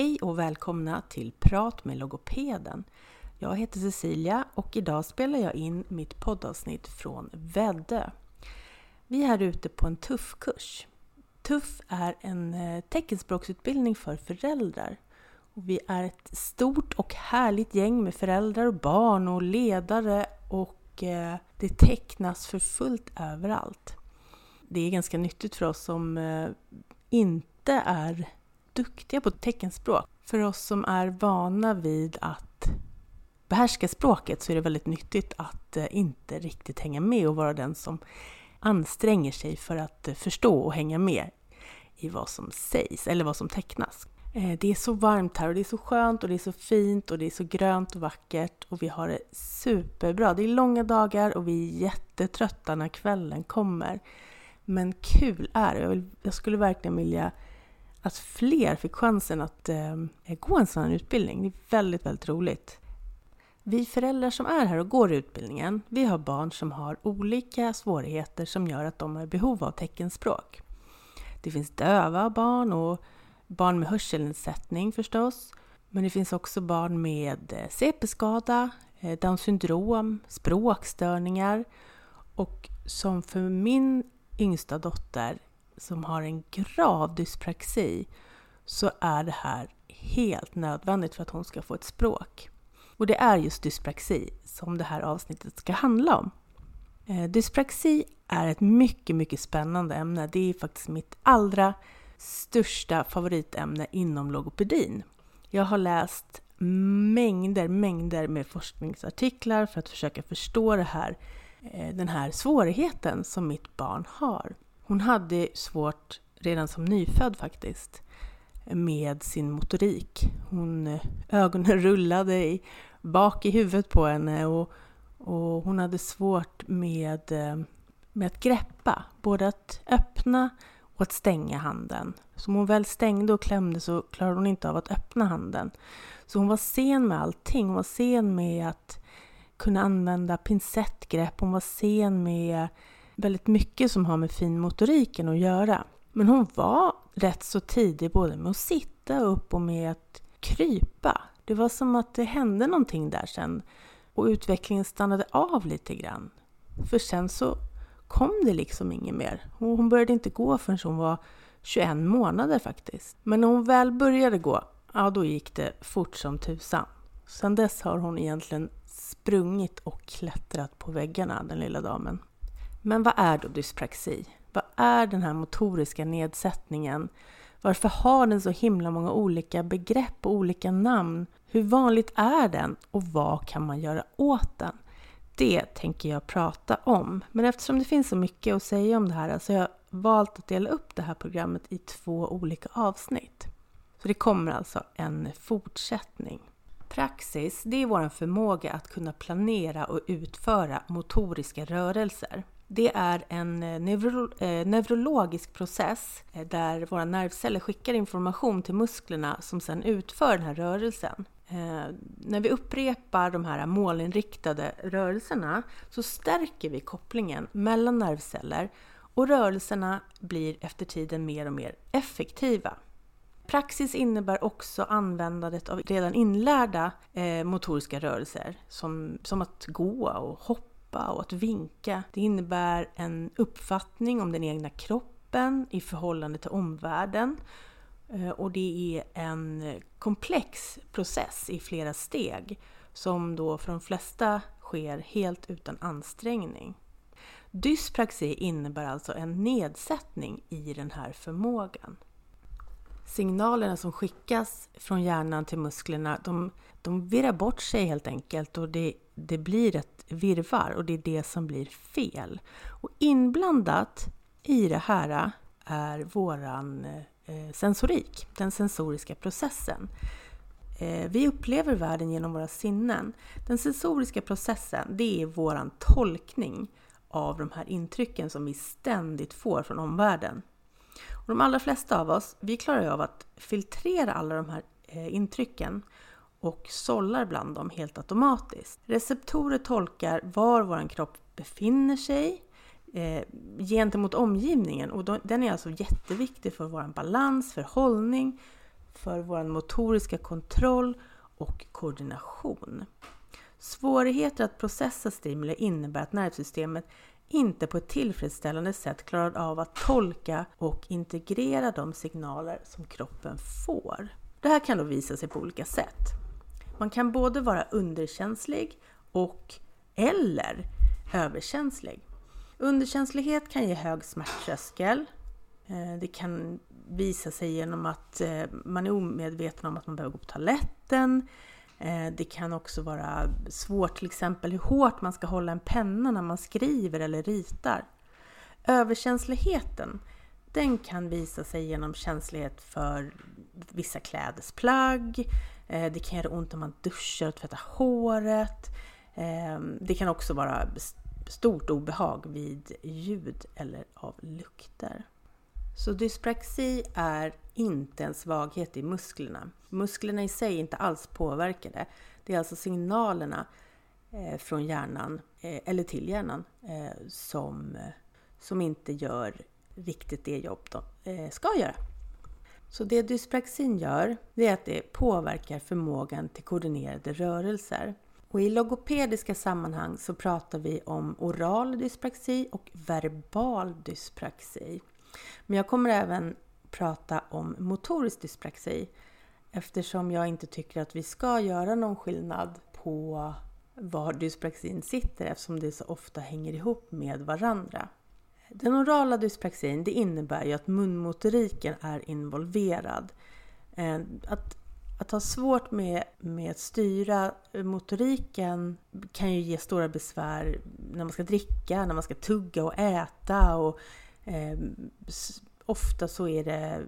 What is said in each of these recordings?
Hej och välkomna till Prat med logopeden. Jag heter Cecilia och idag spelar jag in mitt poddavsnitt från Väddö. Vi är här ute på en TUFF-kurs. TUFF är en eh, teckenspråksutbildning för föräldrar. Och vi är ett stort och härligt gäng med föräldrar och barn och ledare och eh, det tecknas för fullt överallt. Det är ganska nyttigt för oss som eh, inte är duktiga på teckenspråk. För oss som är vana vid att behärska språket så är det väldigt nyttigt att eh, inte riktigt hänga med och vara den som anstränger sig för att eh, förstå och hänga med i vad som sägs eller vad som tecknas. Eh, det är så varmt här och det är så skönt och det är så fint och det är så grönt och vackert och vi har det superbra. Det är långa dagar och vi är jättetrötta när kvällen kommer. Men kul är det. Jag, jag skulle verkligen vilja att fler fick chansen att eh, gå en sån här utbildning. Det är väldigt, väldigt roligt. Vi föräldrar som är här och går utbildningen, vi har barn som har olika svårigheter som gör att de har behov av teckenspråk. Det finns döva barn och barn med hörselnedsättning förstås. Men det finns också barn med eh, CP-skada, eh, Down syndrom, språkstörningar och som för min yngsta dotter som har en grav dyspraxi så är det här helt nödvändigt för att hon ska få ett språk. Och det är just dyspraxi som det här avsnittet ska handla om. Eh, dyspraxi är ett mycket, mycket spännande ämne. Det är faktiskt mitt allra största favoritämne inom logopedin. Jag har läst mängder, mängder med forskningsartiklar för att försöka förstå det här, eh, den här svårigheten som mitt barn har. Hon hade svårt redan som nyfödd faktiskt med sin motorik. Hon, eh, ögonen rullade i, bak i huvudet på henne och, och hon hade svårt med, eh, med att greppa, både att öppna och att stänga handen. Så om hon väl stängde och klämde så klarade hon inte av att öppna handen. Så hon var sen med allting. Hon var sen med att kunna använda pincettgrepp. Hon var sen med väldigt mycket som har med finmotoriken att göra. Men hon var rätt så tidig både med att sitta upp och med att krypa. Det var som att det hände någonting där sen och utvecklingen stannade av lite grann. För sen så kom det liksom inget mer. Hon började inte gå förrän hon var 21 månader faktiskt. Men när hon väl började gå, ja då gick det fort som tusan. Sen dess har hon egentligen sprungit och klättrat på väggarna, den lilla damen. Men vad är då dyspraxi? Vad är den här motoriska nedsättningen? Varför har den så himla många olika begrepp och olika namn? Hur vanligt är den och vad kan man göra åt den? Det tänker jag prata om. Men eftersom det finns så mycket att säga om det här så har jag valt att dela upp det här programmet i två olika avsnitt. Så det kommer alltså en fortsättning. Praxis, det är vår förmåga att kunna planera och utföra motoriska rörelser. Det är en eh, neuro, eh, neurologisk process eh, där våra nervceller skickar information till musklerna som sedan utför den här rörelsen. Eh, när vi upprepar de här målinriktade rörelserna så stärker vi kopplingen mellan nervceller och rörelserna blir efter tiden mer och mer effektiva. Praxis innebär också användandet av redan inlärda eh, motoriska rörelser som, som att gå och hoppa klappa och att vinka. Det innebär en uppfattning om den egna kroppen i förhållande till omvärlden. Eh, och det är en komplex process i flera steg som då för de flesta sker helt utan ansträngning. Dyspraxi innebär alltså en nedsättning i den här förmågan. Signalerna som skickas från hjärnan till musklerna, de, de virrar bort sig helt enkelt och det, det blir ett virvar och det är det som blir fel. Och inblandat i det här är våran eh, sensorik, den sensoriska processen. Eh, vi upplever världen genom våra sinnen. Den sensoriska processen, det är våran tolkning av de här intrycken som vi ständigt får från omvärlden. Och de allra flesta av oss, vi klarar av att filtrera alla de här eh, intrycken och sållar bland dem helt automatiskt. Receptorer tolkar var vår kropp befinner sig eh, gentemot omgivningen och då, den är alltså jätteviktig för vår balans, för hållning, för vår motoriska kontroll och koordination. Svårigheter att processa stimuli innebär att nervsystemet inte på ett tillfredsställande sätt klarar av att tolka och integrera de signaler som kroppen får. Det här kan då visa sig på olika sätt. Man kan både vara underkänslig och eller överkänslig. Underkänslighet kan ge hög smärttröskel. Eh, det kan visa sig genom att eh, man är omedveten om att man behöver gå på toaletten. Eh, det kan också vara svårt till exempel hur hårt man ska hålla en penna när man skriver eller ritar. Överkänsligheten den kan visa sig genom känslighet för vissa klädesplagg. Eh, det kan göra ont om man duschar och tvättar håret. Ehm, det kan också vara stort obehag vid ljud eller av lukter. Så dyspraxi är inte en svaghet i musklerna. Musklerna i sig är inte alls påverkade. Det är alltså signalerna eh, från hjärnan, eh, eller till hjärnan, som, som inte gör riktigt det jobb de ska göra. Så det dyspraxin gör, det är att det påverkar förmågan till koordinerade rörelser. Och I logopediska sammanhang så pratar vi om oral dyspraxi och verbal dyspraxi. Men jag kommer även prata om motorisk dyspraxi eftersom jag inte tycker att vi ska göra någon skillnad på var dyspraxin sitter eftersom det så ofta hänger ihop med varandra. Den orala dyspraxin det innebär ju att munmotoriken är involverad. Eh, att att ha svårt med, med att styra motoriken kan ju ge stora besvär när man ska dricka, när man ska tugga och äta. Och, eh, ofta så är det,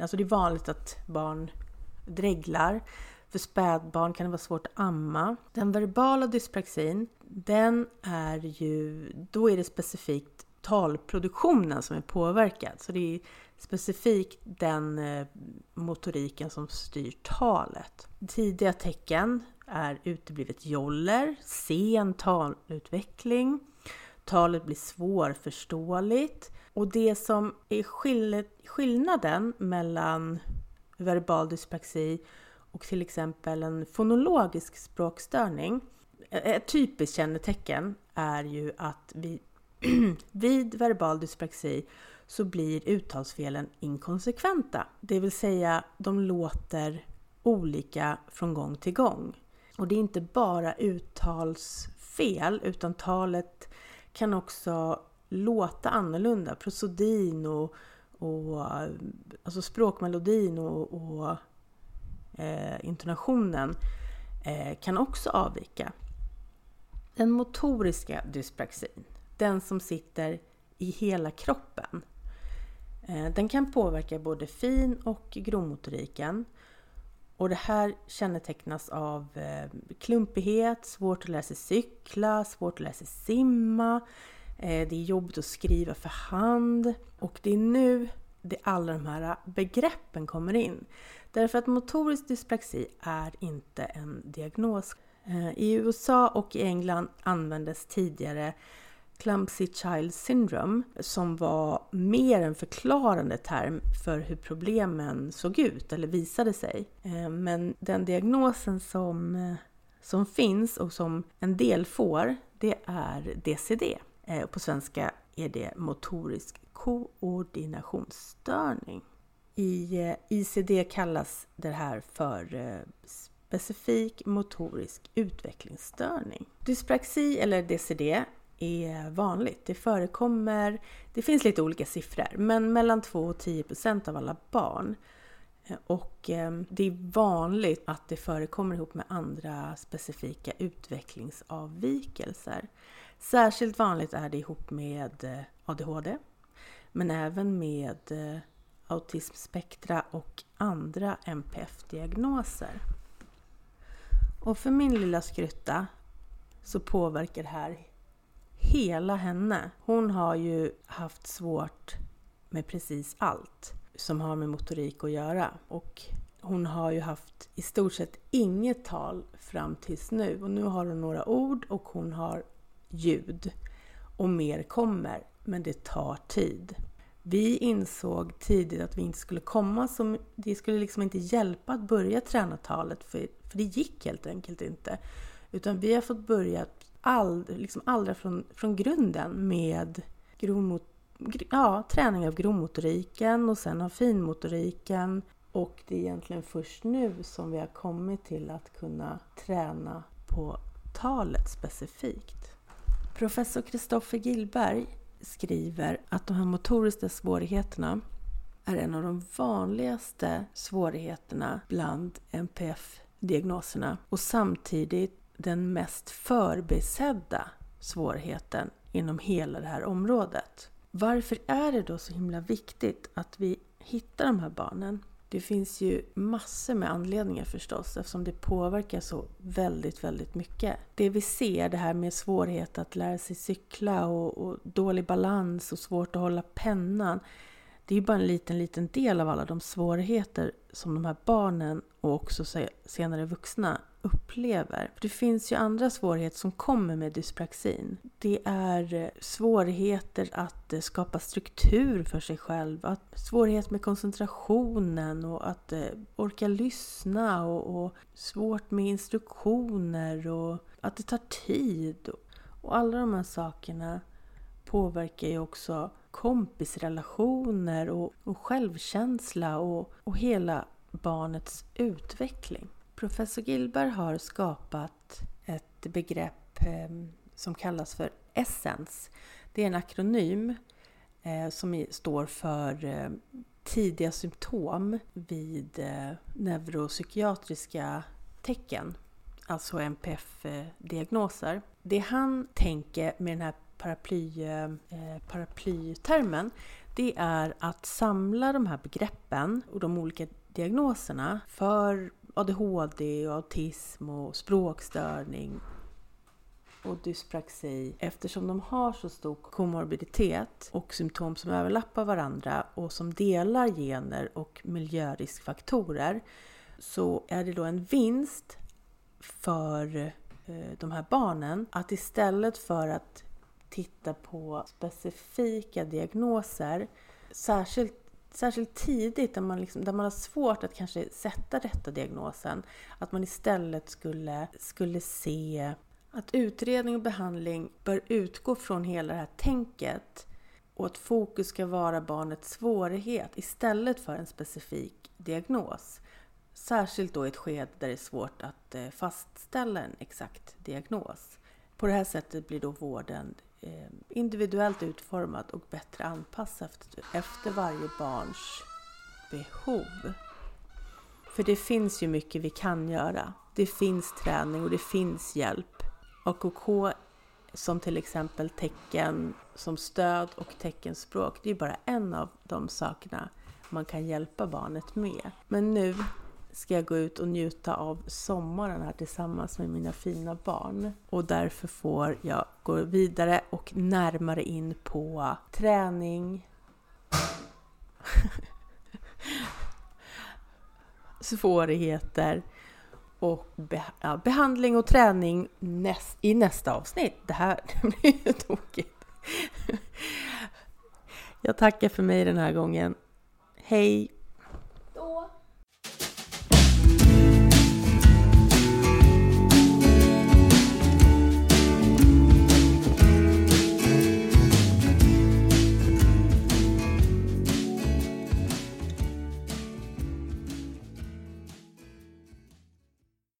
alltså det är vanligt att barn dreglar. För spädbarn kan det vara svårt att amma. Den verbala dyspraxin, den är ju, då är det specifikt talproduktionen som är påverkad. Så det är specifikt den eh, motoriken som styr talet. Tidiga tecken är uteblivet joller, sen talutveckling, talet blir svårförståeligt och det som är skillnaden mellan verbal dyspraxi och till exempel en fonologisk språkstörning. Ett typiskt kännetecken är ju att vi vid verbal dyspraxi så blir uttalsfelen inkonsekventa. Det vill säga, de låter olika från gång till gång. Och det är inte bara uttalsfel, utan talet kan också låta annorlunda. Prosodin och, och alltså språkmelodin och, och eh, intonationen eh, kan också avvika. Den motoriska dyspraxin, den som sitter i hela kroppen, eh, den kan påverka både fin och grovmotoriken. Och det här kännetecknas av eh, klumpighet, svårt att lära sig cykla, svårt att lära sig simma. Eh, det är jobbigt att skriva för hand. Och det är nu det alla de här begreppen kommer in. Därför att motorisk dyspraxi är inte en diagnos. I USA och i England användes tidigare Clumsy Child Syndrome som var mer en förklarande term för hur problemen såg ut eller visade sig. Eh, men den diagnosen som, eh, som finns och som en del får, det är DCD. Eh, på svenska är det motorisk koordinationsstörning. I ICD kallas det här för specifik motorisk utvecklingsstörning. Dyspraxi eller DCD är vanligt. Det förekommer, det finns lite olika siffror, men mellan 2 och 10 procent av alla barn. Och eh, det är vanligt att det förekommer ihop med andra specifika utvecklingsavvikelser. Särskilt vanligt är det ihop med eh, ADHD, men även med eh, autismspektra och andra NPF-diagnoser. Och för min lilla skrytta så påverkar det här hela henne. Hon har ju haft svårt med precis allt som har med motorik att göra. Och hon har ju haft i stort sett inget tal fram tills nu. Och nu har hon några ord och hon har ljud. Och mer kommer, men det tar tid. Vi insåg tidigt att vi inte skulle komma som... Det skulle liksom inte hjälpa att börja träna talet för, för det gick helt enkelt inte. Utan vi har fått börja all, liksom allra från, från grunden med grovmot, ja, träning av grovmotoriken och sen av finmotoriken. Och det är egentligen först nu som vi har kommit till att kunna träna på talet specifikt. Professor Kristoffer Gillberg skriver att de här motoriska svårigheterna är en av de vanligaste svårigheterna bland NPF-diagnoserna och samtidigt den mest förbisedda svårigheten inom hela det här området. Varför är det då så himla viktigt att vi hittar de här barnen? Det finns ju massor med anledningar förstås eftersom det påverkar så väldigt, väldigt mycket. Det vi ser, det här med svårighet att lära sig cykla och, och dålig balans och svårt att hålla pennan. Det är ju bara en liten, liten del av alla de svårigheter som de här barnen och också senare vuxna upplever. För det finns ju andra svårigheter som kommer med dyspraxin. Det är eh, svårigheter att eh, skapa struktur för sig själv, att, svårighet med koncentrationen och att eh, orka lyssna och, och svårt med instruktioner och att det tar tid. Och alla de här sakerna påverkar ju också kompisrelationer och, och självkänsla och, och hela barnets utveckling. Professor Gilbert har skapat ett begrepp ehm, som kallas för Essence. Det är en akronym eh, som står för ehm, tidiga symptom vid eh, neuropsykiatriska tecken, alltså NPF-diagnoser. Eh, Det han tänker med den här paraply, eh, eh, paraplytermen, det är att samla de här begreppen och de olika diagnoserna för ADHD och autism och språkstörning och dyspraxi. Eftersom de har så stor komorbiditet och symptom som överlappar varandra och som delar gener och miljöriskfaktorer så är det då en vinst för eh, de här barnen att istället för att titta på specifika diagnoser särskilt särskilt tidigt där man, liksom, där man har svårt att kanske sätta rätta diagnosen, att man istället skulle, skulle se att utredning och behandling bör utgå från hela det här tänket och att fokus ska vara barnets svårighet istället för en specifik diagnos. Särskilt då i ett skede där det är svårt att eh, fastställa en exakt diagnos. På det här sättet blir då vården Eh, individuellt utformad och bättre anpassad efter varje barns behov. För det finns ju mycket vi kan göra. Det finns träning och det finns hjälp. AKK som till exempel tecken som stöd och teckenspråk, det är bara en av de sakerna man kan hjälpa barnet med. Men nu ska jag gå ut och njuta av sommaren här tillsammans med mina fina barn. Och därför får jag gå vidare och närmare in på träning, svårigheter och be ja, behandling och träning näst, i nästa avsnitt. Det här blir ju tokigt. Jag tackar för mig den här gången. Hej!